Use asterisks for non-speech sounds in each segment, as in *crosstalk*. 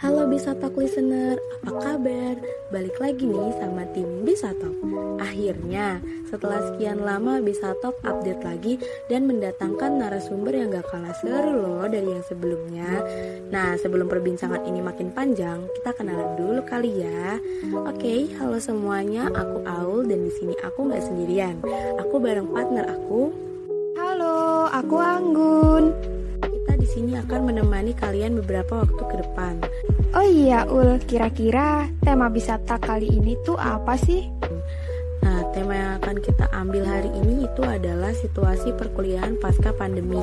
Halo Bisa Talk listener, apa kabar? Balik lagi nih sama tim Bisa Talk. Akhirnya, setelah sekian lama Bisa Talk update lagi dan mendatangkan narasumber yang gak kalah seru loh dari yang sebelumnya. Nah, sebelum perbincangan ini makin panjang, kita kenalan dulu kali ya. Oke, halo semuanya, aku Aul dan di sini aku nggak sendirian. Aku bareng partner aku. Halo, aku Anggun di sini akan menemani kalian beberapa waktu ke depan. Oh iya, Ul, kira-kira tema wisata kali ini tuh apa sih? Nah, tema yang akan kita ambil hari ini itu adalah situasi perkuliahan pasca pandemi.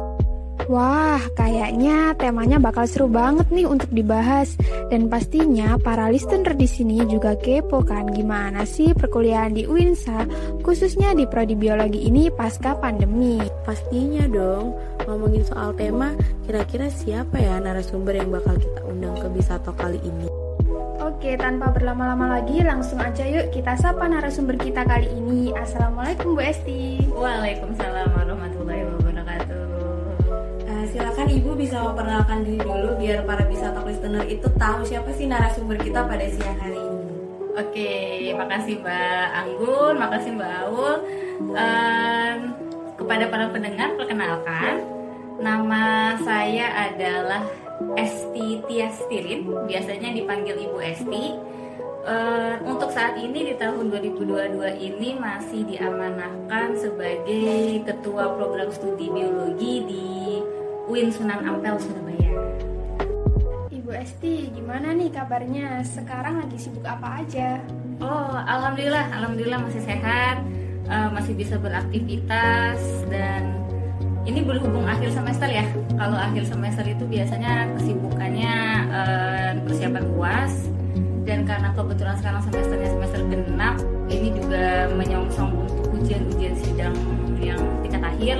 Wah, kayaknya temanya bakal seru banget nih untuk dibahas. Dan pastinya para listener di sini juga kepo kan gimana sih perkuliahan di UINSA, khususnya di prodi biologi ini pasca pandemi. Pastinya dong, ngomongin soal tema, kira-kira siapa ya narasumber yang bakal kita undang ke Bisato kali ini? Oke, tanpa berlama-lama lagi, langsung aja yuk kita sapa narasumber kita kali ini. Assalamualaikum Bu Esti. Waalaikumsalam warahmatullahi wabarakatuh silakan Ibu bisa memperkenalkan diri dulu biar para bisa talk listener itu tahu siapa sih narasumber kita pada siang hari ini. Oke, makasih Mbak Anggun, makasih Mbak Aul. Um, kepada para pendengar, perkenalkan, nama saya adalah Esti Tiastirin, biasanya dipanggil Ibu Esti. Uh, untuk saat ini di tahun 2022 ini masih diamanahkan sebagai ketua program studi biologi di UIN Sunan Ampel Surabaya. Ibu Esti, gimana nih kabarnya? Sekarang lagi sibuk apa aja? Oh, alhamdulillah, alhamdulillah masih sehat, uh, masih bisa beraktivitas dan ini berhubung akhir semester ya. Kalau akhir semester itu biasanya kesibukannya uh, persiapan UAS dan karena kebetulan sekarang semesternya semester genap, ini juga menyongsong untuk ujian-ujian sidang yang tingkat akhir.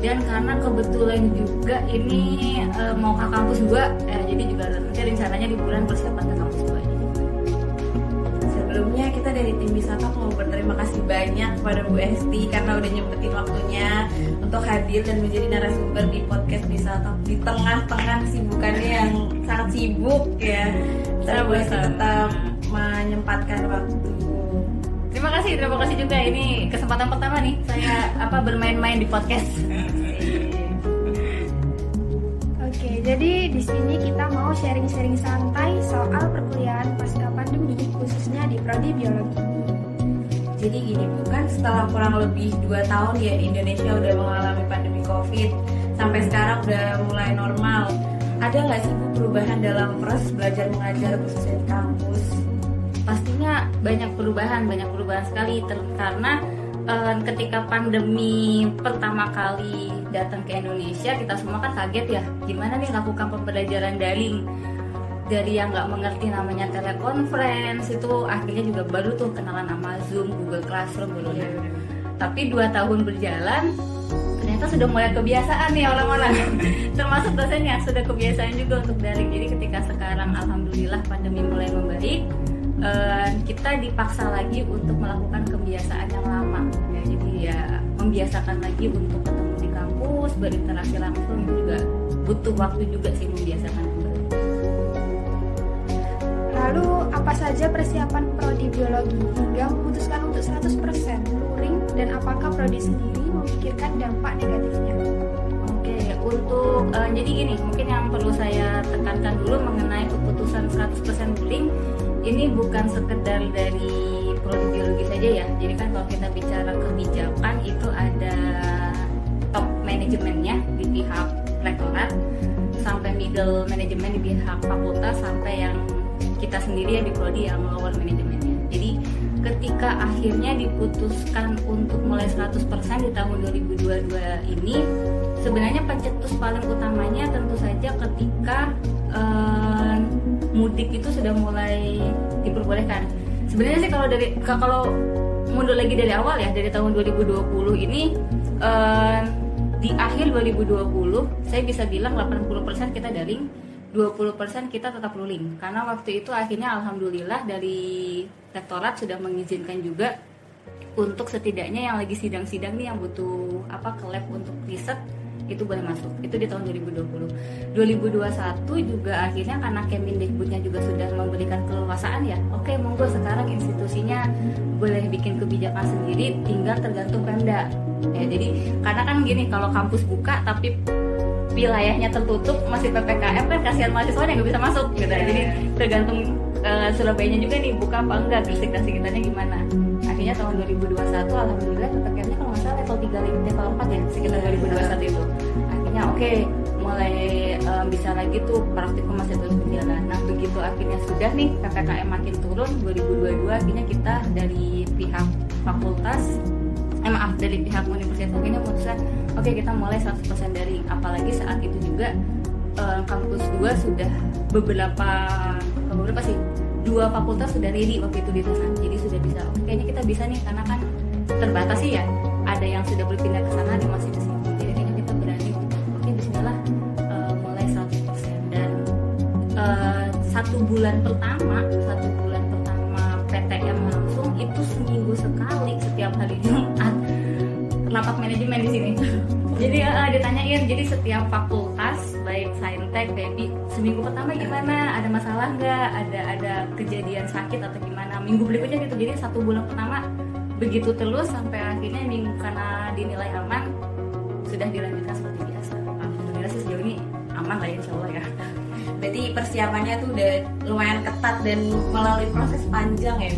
Dan karena kebetulan juga ini uh, mau ke kampus juga eh, jadi juga nanti rencananya di bulan persiapan ke kampus juga sebelumnya kita dari tim wisata mau berterima kasih banyak kepada Bu Esti karena udah nyempetin waktunya untuk hadir dan menjadi narasumber di podcast wisata di tengah-tengah kesibukannya yang sangat sibuk ya saya Bu Esti tetap menyempatkan waktu Terima kasih, terima kasih juga ini kesempatan pertama nih saya apa bermain-main di podcast. Oke, jadi di sini kita mau sharing-sharing santai soal perkuliahan pasca pandemi khususnya di prodi biologi. Jadi gini bukan setelah kurang lebih 2 tahun ya Indonesia udah mengalami pandemi COVID sampai sekarang udah mulai normal. Ada nggak sih perubahan dalam proses belajar mengajar khususnya di kampus? pastinya banyak perubahan banyak perubahan sekali karena uh, ketika pandemi pertama kali datang ke Indonesia kita semua kan kaget ya gimana nih lakukan pembelajaran daring dari yang nggak mengerti namanya telekonferensi itu akhirnya juga baru tuh kenalan sama Zoom, Google Classroom dulu. Ya. Tapi dua tahun berjalan ternyata sudah mulai kebiasaan nih orang-orang. *laughs* Termasuk dosennya sudah kebiasaan juga untuk daring. Jadi ketika sekarang alhamdulillah pandemi mulai membaik uh, kita dipaksa lagi untuk melakukan kebiasaan yang lama. Ya jadi ya membiasakan lagi untuk ketemu di kampus berinteraksi langsung juga butuh waktu juga sih membiasakan lalu apa saja persiapan prodi biologi hingga memutuskan untuk 100% luring dan apakah prodi sendiri memikirkan dampak negatifnya Oke, untuk uh, jadi gini, mungkin yang perlu saya tekankan dulu mengenai keputusan 100% luring ini bukan sekedar dari prodi biologi saja ya. Jadi kan kalau kita bicara kebijakan itu ada top manajemennya di pihak rektorat sampai middle manajemen di pihak fakultas sampai yang kita sendiri ya di prodi yang lower manajemennya. Jadi ketika akhirnya diputuskan untuk mulai 100% di tahun 2022 ini sebenarnya pencetus paling utamanya tentu saja ketika uh, mudik itu sudah mulai diperbolehkan. Sebenarnya sih kalau dari kalau mundur lagi dari awal ya dari tahun 2020 ini uh, di akhir 2020 saya bisa bilang 80% kita daring 20% kita tetap ruling. Karena waktu itu akhirnya alhamdulillah dari rektorat sudah mengizinkan juga untuk setidaknya yang lagi sidang-sidang nih yang butuh apa ke lab untuk riset itu boleh masuk. Itu di tahun 2020 2021 juga akhirnya karena Kemendikbudnya juga sudah memberikan keleluasaan ya oke monggo sekarang institusinya boleh bikin kebijakan sendiri tinggal tergantung Pemda. Ya jadi karena kan gini kalau kampus buka tapi wilayahnya tertutup masih ppkm kan kasihan mahasiswa yang nggak bisa masuk gitu ya. jadi tergantung uh, Surabaya juga nih buka apa enggak Gresik dan sekitarnya gimana. Akhirnya tahun 2021 alhamdulillah ppkm-nya kalau nggak salah level 3 level 4 ya sekitar 2021 itu. Akhirnya oke okay, mulai um, bisa lagi tuh praktikum masih terus berjalan. Nah begitu akhirnya sudah nih ppkm makin turun 2022 akhirnya kita dari pihak fakultas eh maaf dari pihak universitas akhirnya memutuskan oke okay, kita mulai 100% dari apalagi saat itu juga uh, kampus 2 sudah beberapa beberapa sih? Dua fakultas sudah ready waktu itu di sana jadi sudah bisa. Oke kayaknya kita bisa nih karena kan terbatas sih ya ada yang sudah berpindah ke sana ada masih di sini. Jadi kayaknya kita berani oke Bismillah uh, mulai 100% dan uh, satu bulan pertama jadi setiap fakultas baik saintek baby seminggu pertama gimana? Ada masalah nggak? Ada ada kejadian sakit atau gimana? Minggu berikutnya gitu. Jadi satu bulan pertama begitu terus sampai akhirnya minggu karena dinilai aman sudah dilanjutkan seperti biasa. Alhamdulillah sih sejauh ini aman lah insya Allah ya. Berarti persiapannya tuh udah lumayan ketat dan melalui proses panjang ya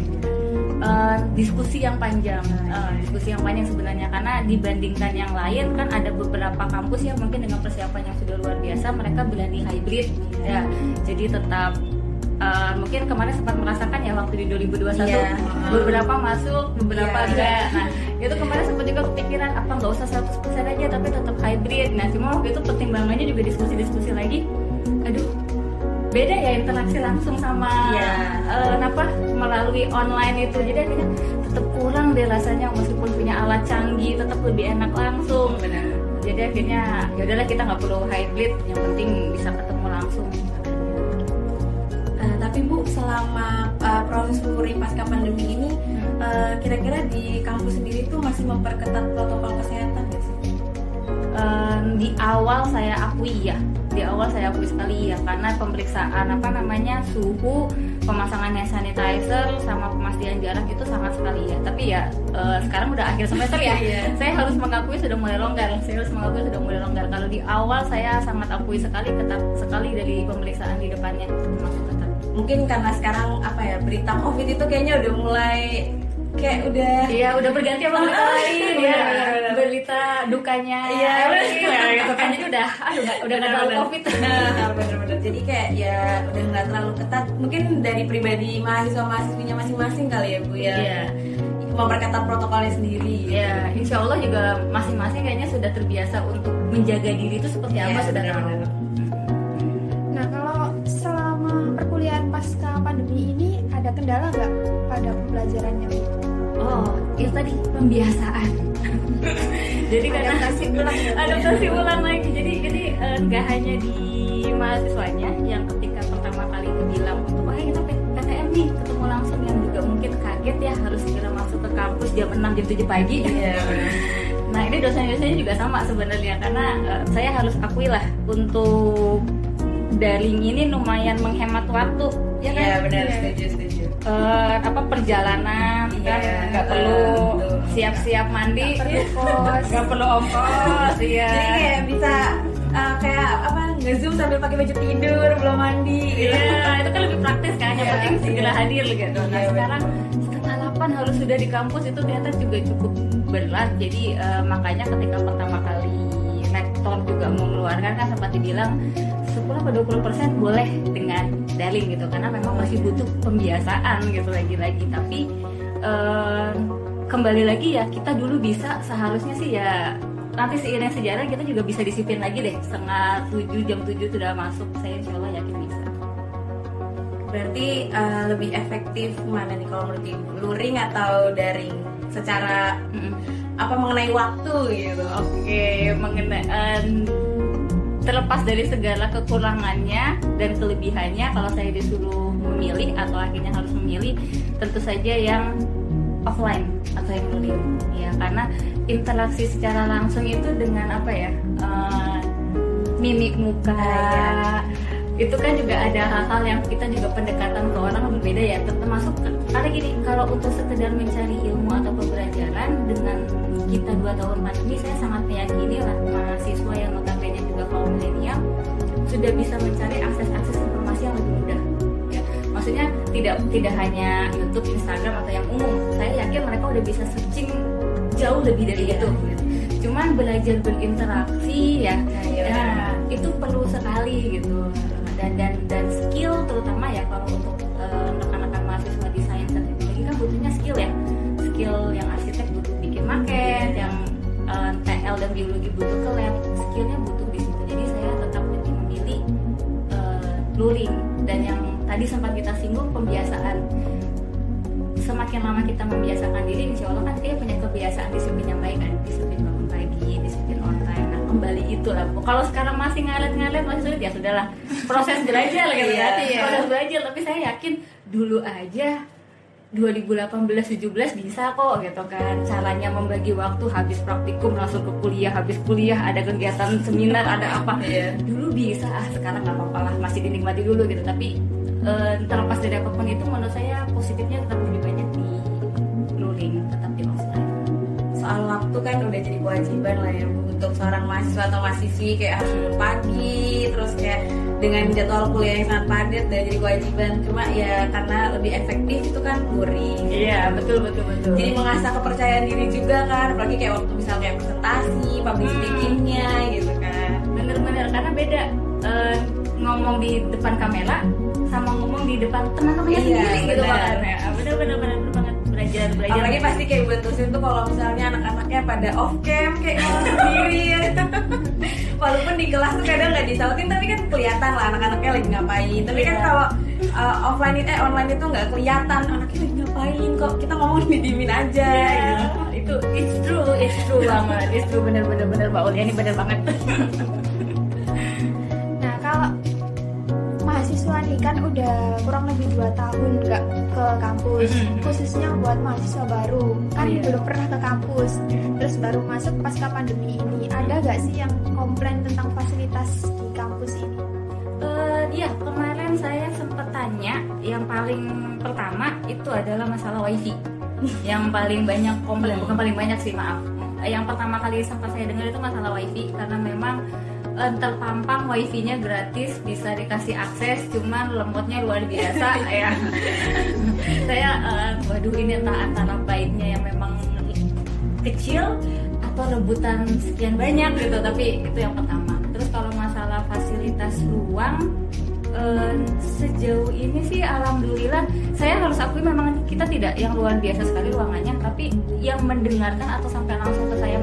uh, diskusi yang panjang. Uh, diskusi yang panjang sebenarnya. Karena dibandingkan yang lain kan ada beberapa kampus yang mungkin dengan persiapan yang sudah luar biasa mereka berani hybrid ya. Jadi tetap Uh, mungkin kemarin sempat merasakan ya waktu di 2021 yeah. beberapa masuk beberapa yeah, enggak. Nah itu kemarin sempat juga kepikiran apa nggak usah 100% aja tapi tetap hybrid. Nah cuma waktu itu pertimbangannya juga diskusi-diskusi lagi. Aduh beda ya interaksi langsung sama yeah. uh, apa melalui online itu jadi akhirnya tetap kurang deh rasanya meskipun punya alat canggih tetap lebih enak langsung Benar. jadi akhirnya ya udahlah kita nggak perlu hybrid yang penting bisa ketemu langsung uh, tapi bu selama uh, proses memuri pasca pandemi ini hmm. uh, kira-kira di kampus sendiri tuh masih memperketat protokol kesehatan nggak sih uh, di awal saya akui ya di awal saya akui sekali ya karena pemeriksaan apa namanya suhu pemasangan hand sanitizer sama pemastian jarak itu sangat sekali ya. Tapi ya uh, sekarang udah akhir semester ya. Yeah. saya harus mengakui sudah mulai longgar. Saya harus mengakui sudah mulai longgar. Kalau di awal saya sangat akui sekali ketat sekali dari pemeriksaan di depannya. Termasuk ketat mungkin karena sekarang apa ya berita covid itu kayaknya udah mulai kayak udah iya udah berganti sama berita lain. *laughs* Ya berita dukanya. Iya ya, dukanya itu udah aduh udah nggak terlalu covid. Nah bener-bener. Jadi kayak ya udah nggak terlalu ketat. Mungkin dari pribadi mahasiswa mahasiswinya masing-masing kali ya bu ya. Iya. memperketat protokolnya sendiri. Ya insya Allah juga masing-masing kayaknya sudah terbiasa untuk menjaga diri itu seperti apa ya, sudah tahu. nah kalau selama perkuliahan pasca pandemi ini ada kendala nggak pada pembelajarannya oh itu tadi pembiasaan *laughs* jadi karena adaptasi ulang ya, adaptasi ulang lagi jadi jadi eh, nggak uh, hanya di mahasiswanya yang ketika pertama kali bilang untuk oh kita PTM nih ketemu langsung yang juga mungkin kaget ya harus segera masuk ke kampus jam 6 jam 7 pagi yeah. *laughs* nah ini dosen-dosennya juga sama sebenarnya karena uh, saya harus akui lah untuk daring ini lumayan menghemat waktu ya kan? Iya benar ya. setuju setuju uh, apa perjalanan yeah, kan? Nggak perlu siap-siap mandi. nggak perlu ongkos iya. jadi kayak bisa uh, kayak apa ngezoom sambil pakai baju tidur belum mandi. Iya yeah, itu kan lebih praktis kan? Yang yeah, penting yeah. segera hadir gitu. Nah yeah, sekarang setengah delapan harus sudah di kampus itu ternyata juga cukup berat. Jadi uh, makanya ketika pertama kali rektor juga mengeluarkan kan sempat dibilang 10 atau 20 persen boleh dengan daring gitu karena memang masih butuh pembiasaan gitu lagi-lagi. Tapi uh, kembali lagi ya kita dulu bisa seharusnya sih ya nanti seiring sejarah kita juga bisa disiplin lagi deh. Setengah tujuh jam tujuh sudah masuk saya insya Allah yakin bisa. Berarti uh, lebih efektif mana nih kalau menurut ibu? Luring atau daring? Secara mm -mm. apa mengenai waktu gitu? Oke okay, mengenai uh, terlepas dari segala kekurangannya dan kelebihannya kalau saya disuruh memilih atau akhirnya harus memilih tentu saja yang offline atau yang luring ya karena interaksi secara langsung itu dengan apa ya uh, mimik muka Ah, itu kan juga ada hal-hal yang kita juga pendekatan ke orang berbeda ya. Termasuk karena gini kalau untuk sekedar mencari ilmu atau pembelajaran dengan kita dua tahun pandemi saya sangat meyakini lah mahasiswa yang kaum milenial sudah bisa mencari akses-akses informasi yang lebih mudah ya. maksudnya tidak tidak hanya YouTube, Instagram atau yang umum saya yakin mereka udah bisa searching jauh lebih dari Iya. itu gitu. cuman belajar berinteraksi ya Iya, ya itu perlu sekali gitu dan dan dan skill terutama semakin lama kita membiasakan diri insya Allah kan dia punya kebiasaan disiplin yang baik kan? Disiplin bangun pagi disiplin on time nah kembali itulah. Kalau sekarang masih ngalet-ngalet masih sulit ya sudahlah. Proses belajar gitu Iya. kan proses belajar tapi saya yakin dulu aja 2018-17 bisa kok gitu kan. Caranya membagi waktu habis praktikum langsung ke kuliah habis kuliah ada kegiatan seminar ada apa. Iya. dulu bisa ah sekarang nggak apa-apa lah masih dinikmati dulu gitu. Tapi eh, terlepas dari apa pun itu menurut saya positifnya tetap lebih banyak soal waktu kan udah jadi kewajiban lah ya. Untuk seorang mahasiswa atau mahasiswi kayak harus bangun pagi terus kayak dengan jadwal kuliah yang sangat padat udah jadi kewajiban. Cuma ya karena lebih efektif itu kan luring iya betul betul betul. Jadi mengasah kepercayaan diri juga kan apalagi kayak waktu misal kayak presentasi public Hmm. speakingnya gitu kan. Bener-bener karena beda eh, ngomong di depan kamera sama ngomong di depan teman-temannya Iya, sendiri gitu bener. makanya bener bener bener bener banget belajar belajar apalagi pasti kayak buat dosen tuh kalau misalnya anak-anaknya pada off cam kayak sendiri. Ya *laughs* walaupun di kelas tuh kadang nggak disautin tapi kan kelihatan lah anak-anaknya lagi ngapain. Tapi kan Iya. kalau uh, offline itu eh online itu nggak kelihatan. Anaknya lagi ngapain kok? Kita ngomong didimin aja. Ya, gitu. itu it's true it's true banget. It's true bener bener bener mbak Ulia ini bener banget *laughs* kan udah kurang lebih dua tahun nggak ke kampus, Mhm. khususnya buat mahasiswa baru kan Iya. belum pernah ke kampus, terus baru masuk pasca pandemi ini. Ada nggak sih yang komplain tentang fasilitas di kampus ini? Eh, Iya kemarin saya sempat tanya yang paling pertama itu adalah masalah wifi *laughs* yang paling banyak komplain bukan paling banyak sih maaf yang pertama kali sempat saya dengar itu masalah wifi karena memang eh, terpampang wifi-nya gratis bisa dikasih akses cuman lemotnya luar biasa *laughs* ya. Saya eh, waduh ini entah antara baiknya yang memang kecil atau rebutan sekian banyak gitu tapi itu yang pertama. Terus kalau masalah fasilitas ruang eh, sejauh ini sih alhamdulillah saya harus akui memang kita tidak yang luar biasa sekali ruangannya tapi yang mendengarkan atau sampai langsung ke saya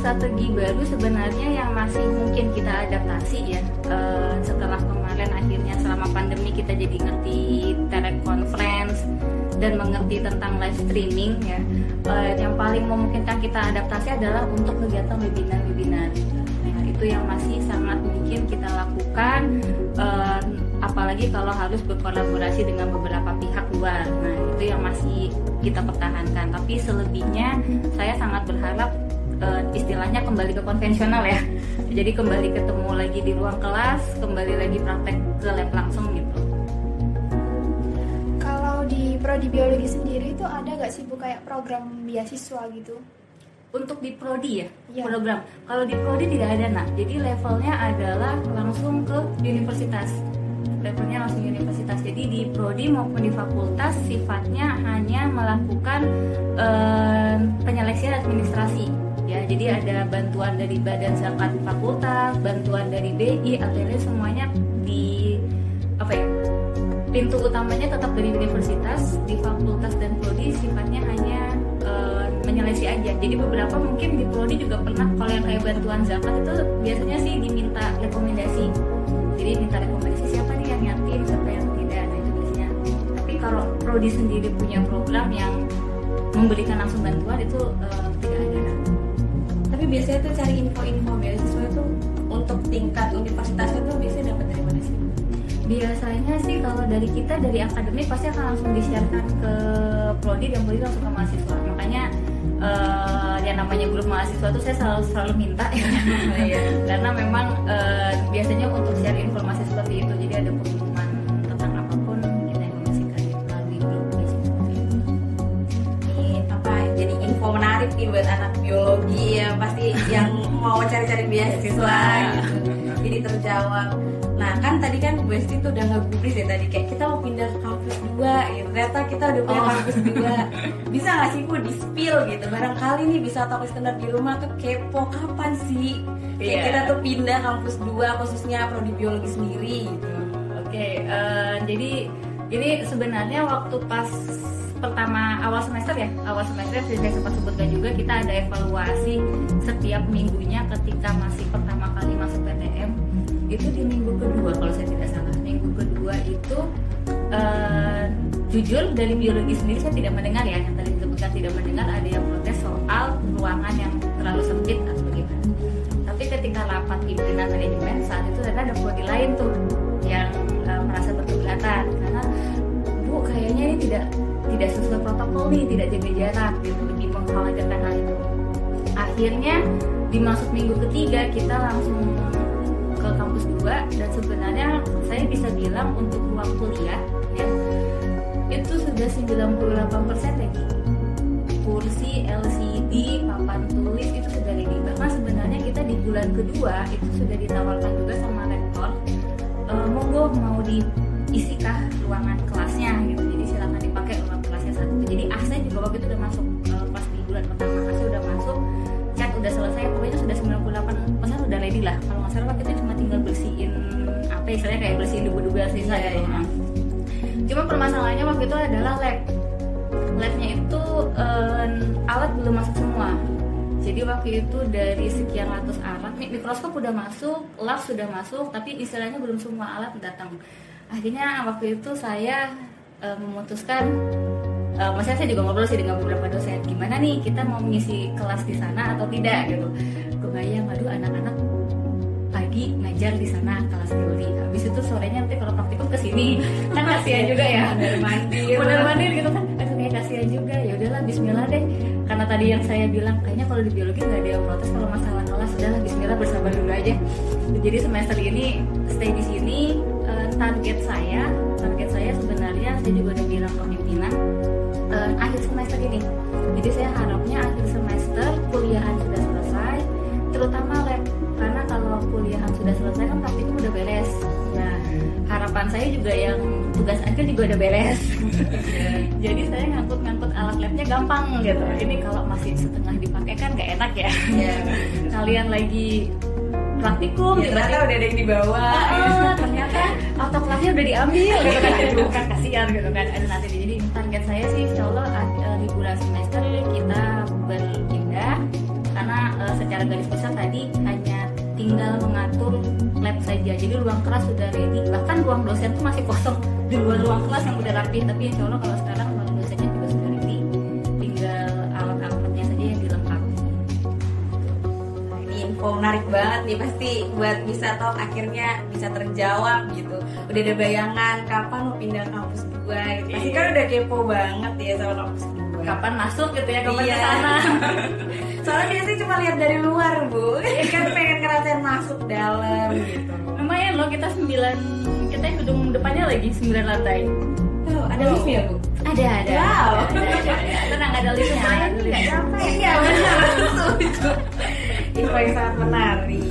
strategi baru sebenarnya yang masih mungkin kita adaptasi ya eh, setelah kemarin akhirnya selama pandemi kita jadi ngerti teleconference dan mengerti tentang live streaming ya Eh, yang paling memungkinkan kita adaptasi adalah untuk kegiatan webinar-webinar. Nah, itu yang masih sangat mungkin kita lakukan eh, apalagi kalau harus berkolaborasi dengan beberapa pihak luar. Nah itu yang masih kita pertahankan. Tapi selebihnya saya sangat berharap eh, istilahnya kembali ke konvensional ya. *laughs* Jadi kembali ketemu lagi di ruang kelas kembali lagi praktek ke lab langsung gitu. Kalau di prodi biologi sendiri itu ada nggak sih bu kayak program beasiswa gitu? untuk di prodi ya? Iya. program. Kalau di prodi tidak ada nak. Jadi levelnya adalah langsung ke universitas. Levelnya langsung universitas. Jadi di prodi maupun di fakultas sifatnya hanya melakukan eh, penyeleksian administrasi ya jadi ada bantuan dari badan zakat fakultas bantuan dari BI lain semuanya di apa ya pintu utamanya tetap dari universitas di fakultas dan prodi sifatnya hanya eh, menyeleksi aja. Jadi beberapa mungkin di prodi juga pernah kalau yang kayak bantuan zakat itu biasanya sih diminta rekomendasi. Jadi minta rekomendasi siapa nih yang yatim siapa yang tidak nah itu biasanya tapi kalau prodi sendiri punya program yang memberikan langsung bantuan itu tapi biasanya tuh cari info-info beasiswa tuh untuk tingkat universitasnya tuh biasanya dapat dari mana sih? biasanya sih kalau dari kita dari akademik pasti akan langsung disiarkan ke prodi dan prodi langsung ke mahasiswa. Makanya uh, yang namanya grup mahasiswa tuh saya selalu selalu minta ya. *laughs* Karena memang uh, biasanya untuk share informasi seperti itu. Jadi ada pengumuman nih buat anak biologi ya pasti yang mau cari-cari beasiswa gitu jadi terjawab Nah kan tadi kan Bu Esti tuh udah ngegubris ya tadi kayak kita mau pindah ke kampus dua gitu. Ternyata kita udah punya oh. kampus dua. Bisa gak sih Bu di spill gitu? Barangkali nih bisa atau standar di rumah tuh kepo kapan sih? Kayak yeah. kita tuh pindah kampus dua khususnya prodi biologi sendiri gitu. Oke, okay, uh, eh, jadi ini sebenarnya waktu pas pertama awal semester ya awal semester saya sempat sebutkan juga kita ada evaluasi setiap minggunya ketika masih pertama kali masuk PTM itu di minggu kedua kalau saya tidak salah. Minggu kedua itu uh, jujur dari biologi sendiri saya tidak mendengar ya. Yang tadi disebutkan tidak mendengar ada yang protes soal ruangan yang terlalu sempit atau bagaimana tapi ketika rapat pimpinan manajemen saat itu ternyata ada prodi lain tuh yang uh, merasa berkeberatan. Karena bu kayaknya ini tidak tidak sesuai protokol nih tidak jaga jarak gitu lebih mengkhawatirkan hal itu. Akhirnya di masuk minggu ketiga kita langsung ke kampus 2 dan sebenarnya saya bisa bilang untuk ruang kuliah ya itu sudah 98% ya kursi LCD papan tulis itu sudah ready. Bahkan sebenarnya kita di bulan kedua itu sudah ditawarkan juga sama rektor e, monggo mau diisikah ruangan kelasnya gitu jadi AC juga waktu itu udah masuk e, pas di bulan pertama AC udah masuk chat udah selesai pokoknya sudah 98% udah ready lah. Kalau nggak salah waktu itu cuma tinggal bersihin apa istilahnya kayak bersihin debu-debu sisa ya, ya. cuma permasalahannya waktu itu adalah lab. Labnya itu um, alat belum masuk semua. Jadi waktu itu dari sekian ratus alat mikroskop udah masuk lab sudah masuk tapi istilahnya belum semua alat datang. Akhirnya waktu itu saya um, memutuskan uh, maksudnya saya juga ngobrol sih dengan beberapa dosen. Gimana nih kita mau mengisi kelas di sana atau tidak gitu. Kebayang aduh anak-anak pagi ngajar di sana kelas teori habis itu sorenya nanti kalau praktikum ke sini. Kan kasihan juga ya. Mandir. Benar mandir gitu kan. Aduh kayak kasihan juga. Ya udahlah Bismillah deh. Karena tadi yang saya bilang kayaknya kalau di biologi nggak ada yang protes kalau masalah kelas. Sudahlah Bismillah bersabar dulu aja. Jadi semester ini stay di sini. Uh, target saya target saya sebenarnya saya juga udah bilang ke pimpinan uh, akhir semester ini. Jadi saya harapnya akhir semester kuliahan sudah selesai terutama lab. Karena kalau kuliahan sudah selesai kan praktikum udah beres. Ya harapan saya juga yang tugas akhir juga udah beres. *laughs* Jadi saya ngangkut-ngangkut alat labnya gampang gitu. Ini kalau masih setengah dipakai kan gak enak ya. Yeah. *laughs* kalian lagi praktikum ya, ternyata udah ada yang dibawa oh, ternyata autoklafnya udah diambil gitu kan. *laughs* Aduh kan kasihan gitu kan. Ada nanti saya sih insya Allah di bulan semester kita berpindah. Karena uh, secara garis besar tadi hanya tinggal mengatur lab saja. Jadi ruang kelas sudah ready. Bahkan ruang dosen tuh masih kosong. Di luar ruang kelas yang udah rapi tapi insya Allah kalau sekarang ruang dosennya juga sudah ready. Tinggal alat-alatnya saja yang dilengkapi. Info menarik banget nih pasti buat bisa talk akhirnya bisa terjawab gitu. Udah ada bayangan kapan mau pindah kampus dua gitu pasti kan udah kepo banget ya sama kampus dua kapan masuk gitu ya kapan iya. sana? *laughs* Soalnya biasanya cuma lihat dari luar bu. Kan pengen ngerasain masuk dalam gitu. Lumayan loh kita sembilan kita gedung depannya lagi sembilan lantai. Oh, ada oh. lift ya bu? Ada ada. Wow. Ada, ada, ada. tenang ada liftnya nggak capek. Iya benar. *laughs* Itu yang sangat menarik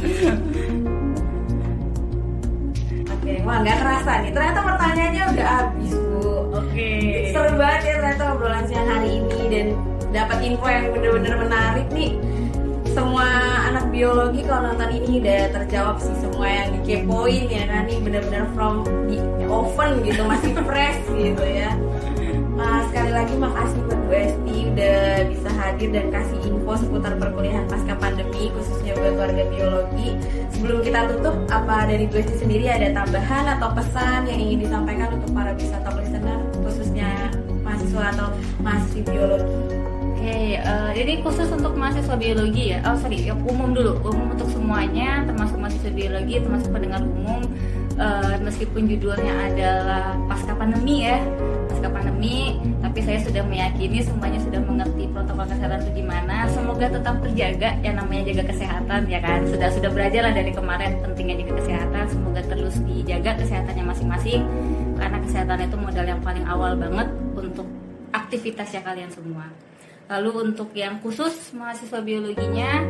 wah nggak kerasa nih. Ternyata pertanyaannya udah habis, Bu. Oke. Seru banget ya ternyata obrolan siang hari ini dan dapat info yang bener-bener menarik nih. Semua anak biologi kalau nonton ini udah terjawab sih semua yang dikepoin ya kan nih bener-bener from the oven gitu masih fresh gitu ya. Nah, sekali lagi makasih buat Bu Esti udah bisa hadir dan kasih info seputar perkuliahan pasca pandemi khususnya buat warga biologi. Sebelum kita tutup, apa dari Bu Esti sendiri ada tambahan atau pesan yang ingin disampaikan untuk para wisata listener khususnya mahasiswa atau mahasiswa biologi? Oke, uh, jadi khusus untuk mahasiswa biologi ya. Oh sorry, ya, umum dulu, umum untuk semuanya, termasuk mahasiswa biologi, termasuk pendengar umum. Uh, meskipun judulnya adalah pasca pandemi ya, pasca pandemi, tapi saya sudah meyakini semuanya sudah mengerti protokol kesehatan itu gimana. Semoga tetap terjaga, yang namanya jaga kesehatan ya kan. Sudah sudah belajar lah dari kemarin pentingnya jaga kesehatan. Semoga terus dijaga kesehatannya masing-masing, karena kesehatan itu modal yang paling awal banget untuk aktivitasnya kalian semua. Lalu untuk yang khusus mahasiswa biologinya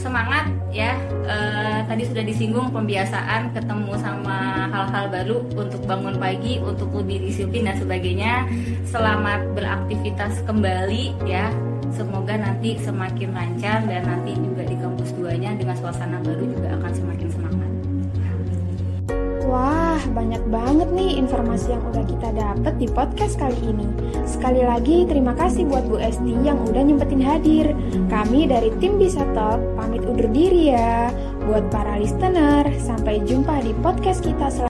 semangat ya. E, tadi sudah disinggung pembiasaan ketemu sama hal-hal baru untuk bangun pagi untuk lebih disiplin dan sebagainya. Selamat beraktivitas kembali ya. Semoga nanti semakin lancar dan nanti juga di kampus duanya dengan suasana baru juga akan semakin Wah, banyak banget nih informasi yang udah kita dapet di podcast kali ini. Sekali lagi, terima kasih buat Bu Esti yang udah nyempetin hadir. Kami dari tim Bisa Talk, pamit undur diri ya. Buat para listener, sampai jumpa di podcast kita selanjutnya.